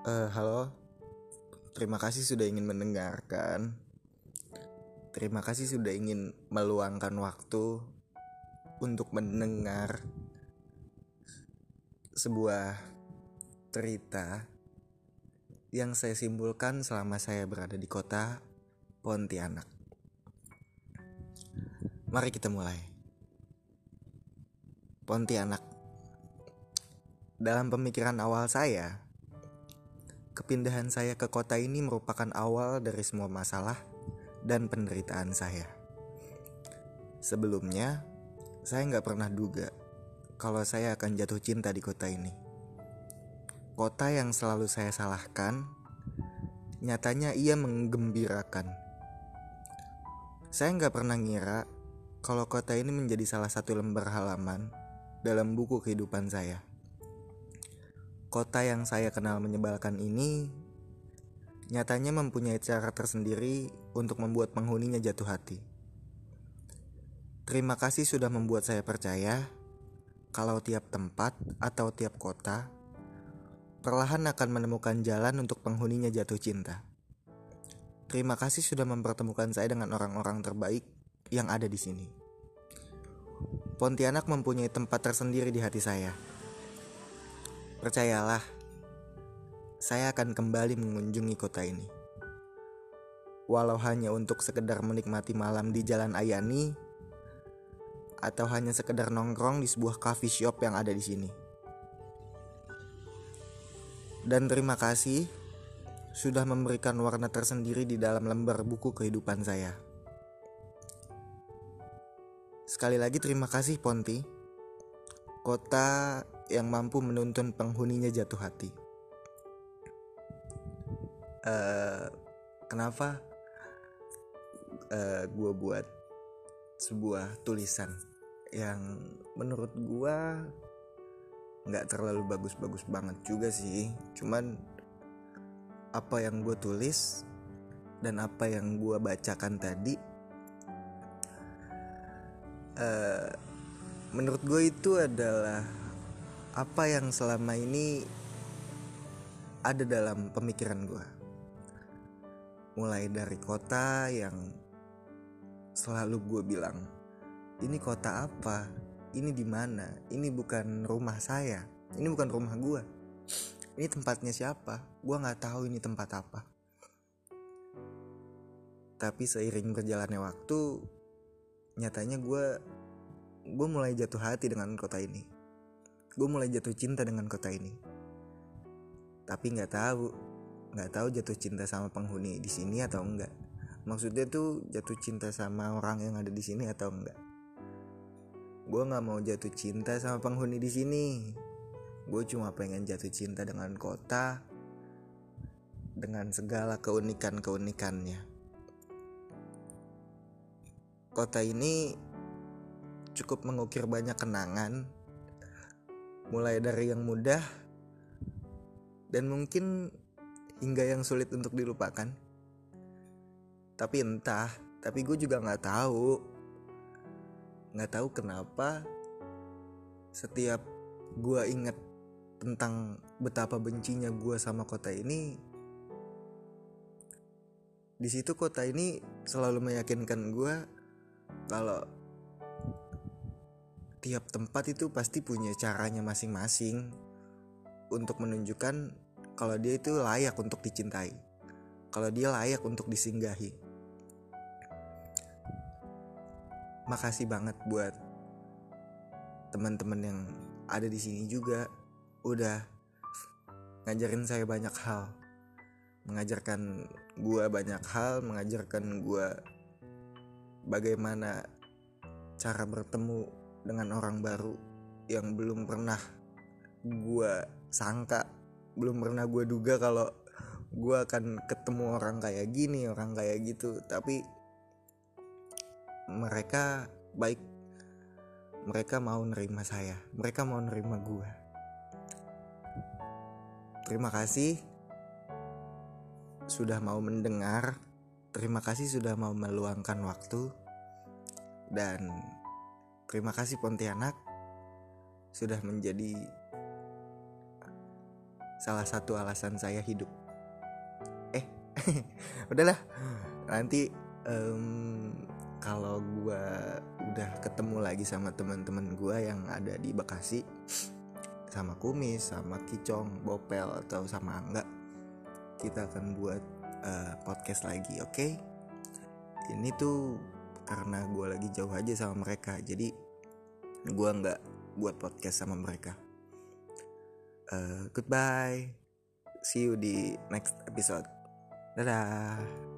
Eh, halo, terima kasih sudah ingin mendengarkan. Terima kasih sudah ingin meluangkan waktu untuk mendengar sebuah cerita yang saya simpulkan selama saya berada di kota Pontianak. Mari kita mulai. Pontianak. Dalam pemikiran awal saya, kepindahan saya ke kota ini merupakan awal dari semua masalah dan penderitaan saya. Sebelumnya, saya nggak pernah duga kalau saya akan jatuh cinta di kota ini. Kota yang selalu saya salahkan, nyatanya ia menggembirakan. Saya nggak pernah ngira kalau kota ini menjadi salah satu lembar halaman dalam buku kehidupan saya. Kota yang saya kenal menyebalkan ini nyatanya mempunyai cara tersendiri untuk membuat penghuninya jatuh hati. Terima kasih sudah membuat saya percaya kalau tiap tempat atau tiap kota perlahan akan menemukan jalan untuk penghuninya jatuh cinta. Terima kasih sudah mempertemukan saya dengan orang-orang terbaik yang ada di sini. Pontianak mempunyai tempat tersendiri di hati saya. Percayalah, saya akan kembali mengunjungi kota ini. Walau hanya untuk sekedar menikmati malam di Jalan Ayani, atau hanya sekedar nongkrong di sebuah coffee shop yang ada di sini. Dan terima kasih sudah memberikan warna tersendiri di dalam lembar buku kehidupan saya. Sekali lagi terima kasih Ponti, kota yang mampu menuntun penghuninya jatuh hati. Uh, kenapa uh, eh, gue buat sebuah tulisan yang menurut gue nggak terlalu bagus-bagus banget juga sih cuman apa yang gue tulis dan apa yang gue bacakan tadi uh, menurut gue itu adalah apa yang selama ini ada dalam pemikiran gue mulai dari kota yang selalu gue bilang ini kota apa? Ini di mana? Ini bukan rumah saya. Ini bukan rumah gue ini tempatnya siapa? Gue nggak tahu ini tempat apa. Tapi seiring berjalannya waktu nyatanya gue gue mulai jatuh hati dengan kota ini. Gue mulai jatuh cinta dengan kota ini. Tapi nggak tahu nggak tahu jatuh cinta sama penghuni di sini atau enggak maksudnya tuh jatuh cinta sama orang yang ada di sini atau enggak gue nggak mau jatuh cinta sama penghuni di sini. Gue cuma pengen jatuh cinta dengan kota dengan segala keunikan keunikannya kota ini cukup mengukir banyak kenangan mulai dari yang mudah dan mungkin hingga yang sulit untuk dilupakan. Tapi entah, tapi gue juga nggak tahu, nggak tahu kenapa setiap gue inget tentang betapa bencinya gue sama kota ini, di situ kota ini selalu meyakinkan gue kalau tiap tempat itu pasti punya caranya masing-masing untuk menunjukkan kalau dia itu layak untuk dicintai, kalau dia layak untuk disinggahi. Makasih banget buat teman-teman yang ada di sini juga udah ngajarin saya banyak hal, mengajarkan gua banyak hal, mengajarkan gua bagaimana cara bertemu dengan orang baru yang belum pernah gue sangka belum pernah gue duga kalau gue akan ketemu orang kayak gini orang kayak gitu. Tapi mereka baik. Mereka mau nerima saya. Mereka mau nerima gue terima kasih sudah mau mendengar. Terima kasih sudah mau meluangkan waktu. Dan Terima kasih Pontianak sudah menjadi salah satu alasan saya hidup eh udahlah nanti um, kalau gue udah ketemu lagi sama teman-teman gue yang ada di Bekasi sama Kumis, sama Kicong, Bopel atau sama Angga kita akan buat uh, podcast lagi, oke? Okay? Ini tuh karena gue lagi jauh aja sama mereka, jadi gue nggak buat podcast sama mereka. Uh, goodbye, see you di next episode. Dadah.